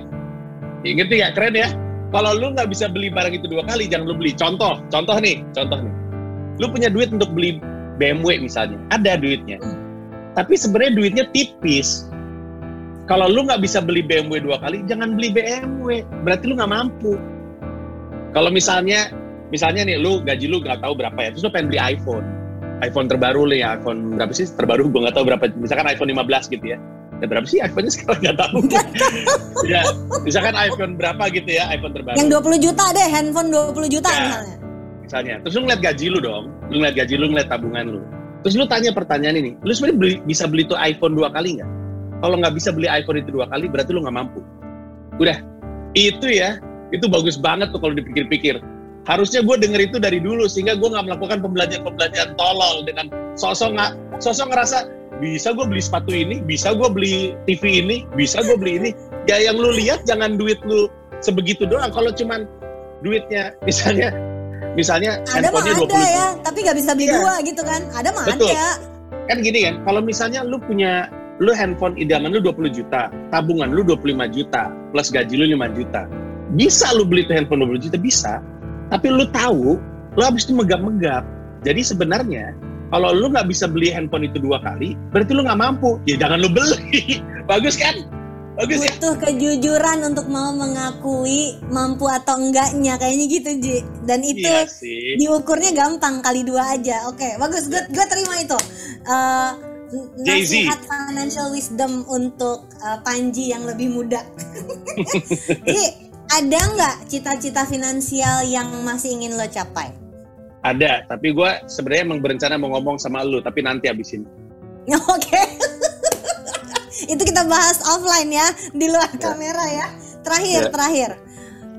Ngerti nggak? Keren ya? Kalau lu nggak bisa beli barang itu dua kali, jangan lu beli. Contoh, contoh nih, contoh nih. Lu punya duit untuk beli BMW misalnya, ada duitnya. Tapi sebenarnya duitnya tipis. Kalau lu nggak bisa beli BMW dua kali, jangan beli BMW. Berarti lu nggak mampu. Kalau misalnya, misalnya nih, lu gaji lu nggak tahu berapa ya, terus lu pengen beli iPhone. iPhone terbaru nih, iPhone berapa sih terbaru? Gue nggak tahu berapa. Misalkan iPhone 15 gitu ya ya berapa sih iPhone-nya sekarang nggak tahu. ya, misalkan iPhone berapa gitu ya, iPhone terbaru. Yang 20 juta deh, handphone 20 juta ya, misalnya. Misalnya, terus lu ngeliat gaji lu dong, lu ngeliat gaji lu, ngeliat tabungan lu. Terus lu tanya pertanyaan ini, lu sebenarnya beli, bisa beli tuh iPhone dua kali nggak? Kalau nggak bisa beli iPhone itu dua kali, berarti lu nggak mampu. Udah, itu ya, itu bagus banget tuh kalau dipikir-pikir. Harusnya gue denger itu dari dulu, sehingga gue nggak melakukan pembelajaran-pembelajaran tolol dengan sosok nggak, sosok ngerasa bisa gue beli sepatu ini, bisa gue beli TV ini, bisa gue beli ini. Ya yang lu lihat jangan duit lu sebegitu doang. Kalau cuman duitnya misalnya misalnya ada mah ada 20 ya, tapi nggak bisa beli iya. dua gitu kan. Ada mah Betul. ada. Kan gini kan, kalau misalnya lu punya lu handphone idaman lu 20 juta, tabungan lu 25 juta, plus gaji lu 5 juta. Bisa lu beli tuh handphone 20 juta bisa, tapi lu tahu lu habis itu megap-megap. Jadi sebenarnya kalau lu nggak bisa beli handphone itu dua kali, berarti lu nggak mampu. Ya jangan lu beli. Bagus kan? Bagus Butuh ya? kejujuran untuk mau mengakui mampu atau enggaknya kayaknya gitu Ji. Dan itu iya diukurnya gampang kali dua aja. Oke, bagus. Gue gue terima itu. Uh, nasihat financial wisdom untuk uh, Panji yang lebih muda. Ji, ada nggak cita-cita finansial yang masih ingin lo capai? Ada, tapi gue sebenarnya emang berencana mau ngomong sama lu, tapi nanti abis ini. Oke. Okay. Itu kita bahas offline ya, di luar ya. kamera ya. Terakhir, ya. terakhir.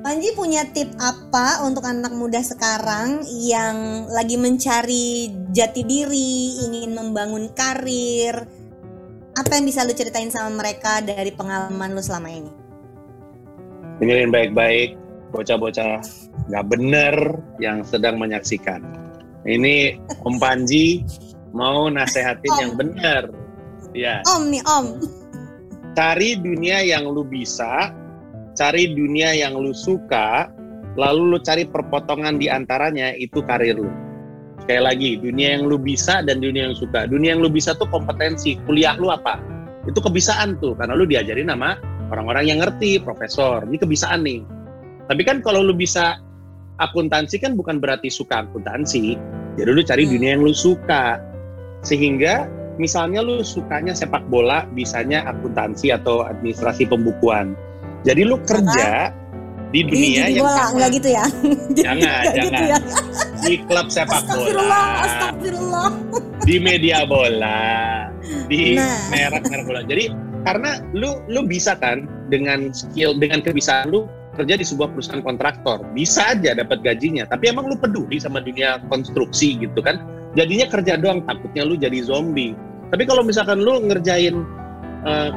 Panji punya tip apa untuk anak muda sekarang yang lagi mencari jati diri, ingin membangun karir? Apa yang bisa lu ceritain sama mereka dari pengalaman lu selama ini? Dengerin baik-baik, bocah-bocah nggak bener yang sedang menyaksikan. Ini Om Panji mau nasehatin om. yang bener. Ya. Om nih Om. Cari dunia yang lu bisa, cari dunia yang lu suka, lalu lu cari perpotongan di antaranya itu karir lu. Sekali lagi, dunia yang lu bisa dan dunia yang suka. Dunia yang lu bisa tuh kompetensi, kuliah lu apa? Itu kebisaan tuh, karena lu diajarin sama orang-orang yang ngerti, profesor. Ini kebisaan nih tapi kan kalau lu bisa akuntansi kan bukan berarti suka akuntansi. Jadi lu cari hmm. dunia yang lu suka. Sehingga misalnya lu sukanya sepak bola, bisanya akuntansi atau administrasi pembukuan. Jadi lu kerja Karena di dunia di, di yang bola, sama. Enggak gitu ya. Jangan, jangan. Gitu ya. Di klub sepak bola. Astagfirullah. Di media bola. Di nah. merek-merek bola. Jadi karena lu lu bisa kan dengan skill dengan kebiasaan lu kerja di sebuah perusahaan kontraktor. Bisa aja dapat gajinya tapi emang lu peduli sama dunia konstruksi gitu kan? Jadinya kerja doang takutnya lu jadi zombie. Tapi kalau misalkan lu ngerjain uh,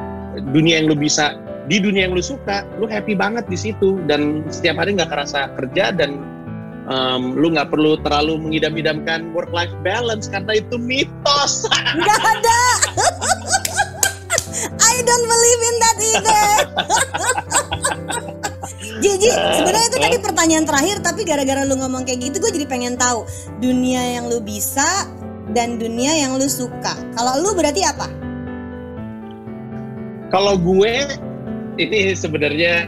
dunia yang lu bisa di dunia yang lu suka lu happy banget di situ. Dan setiap hari nggak kerasa kerja dan um, lu nggak perlu terlalu mengidam-idamkan work life balance karena itu mitos. Nggak ada I don't believe in that either. Jiji, sebenarnya itu tadi pertanyaan terakhir tapi gara-gara lu ngomong kayak gitu gue jadi pengen tahu. Dunia yang lu bisa dan dunia yang lu suka. Kalau lu berarti apa? Kalau gue ini sebenarnya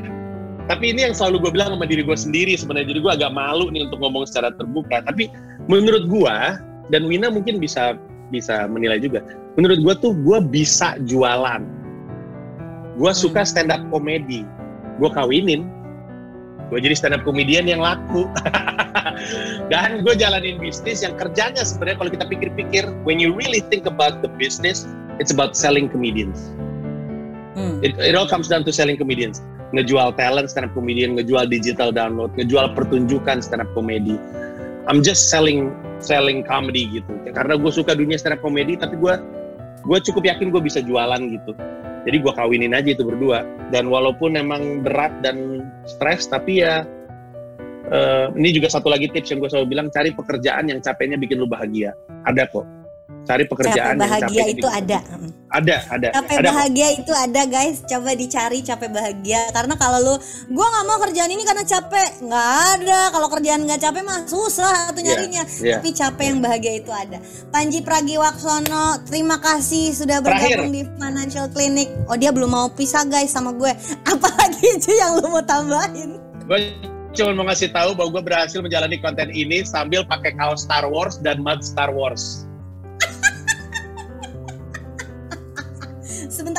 tapi ini yang selalu gue bilang sama diri gue sendiri sebenarnya. Jadi gue agak malu nih untuk ngomong secara terbuka. Tapi menurut gue dan Wina mungkin bisa bisa menilai juga menurut gue tuh gue bisa jualan gue suka hmm. stand up komedi gue kawinin gue jadi stand up comedian yang laku dan gue jalanin bisnis yang kerjanya sebenarnya kalau kita pikir-pikir when you really think about the business it's about selling comedians Hmm. It, it all comes down to selling comedians. Ngejual talent stand up comedian, ngejual digital download, ngejual pertunjukan stand up comedy. I'm just selling selling comedy gitu. Karena gue suka dunia stand up comedy, tapi gue gue cukup yakin gue bisa jualan gitu. Jadi gue kawinin aja itu berdua. Dan walaupun emang berat dan stres, tapi ya uh, ini juga satu lagi tips yang gue selalu bilang cari pekerjaan yang capeknya bikin lu bahagia. Ada kok cari pekerjaan capek bahagia yang itu ada. Ada ada. Capek ada bahagia itu ada guys. Coba dicari capek bahagia. Karena kalau lu gua nggak mau kerjaan ini karena capek. Nggak ada. Kalau kerjaan nggak capek mah susah tuh iya, nyarinya. yeah, yeah. tapi capek yang bahagia itu ada. Panji Pragiwaksono terima kasih sudah bergabung Terakhir. di Financial Clinic. Oh dia belum mau pisah guys sama gue. Apalagi itu yang lu mau tambahin? Gue cuma mau ngasih tahu bahwa gue berhasil menjalani konten ini sambil pakai kaos Star Wars dan mug Star Wars.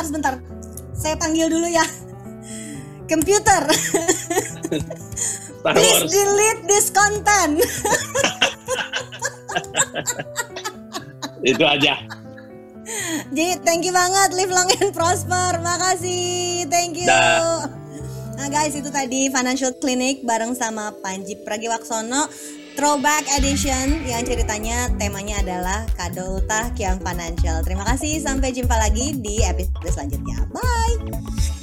Sebentar sebentar. Saya panggil dulu ya. Computer. Please delete this content. Itu aja. Jadi thank you banget, live long and prosper. Makasih, thank you. Da. Nah guys, itu tadi Financial Clinic bareng sama Panji Pragiwaksono. Throwback Edition yang ceritanya temanya adalah kado Kadolta Kiam Financial. Terima kasih, sampai jumpa lagi di episode selanjutnya. Bye!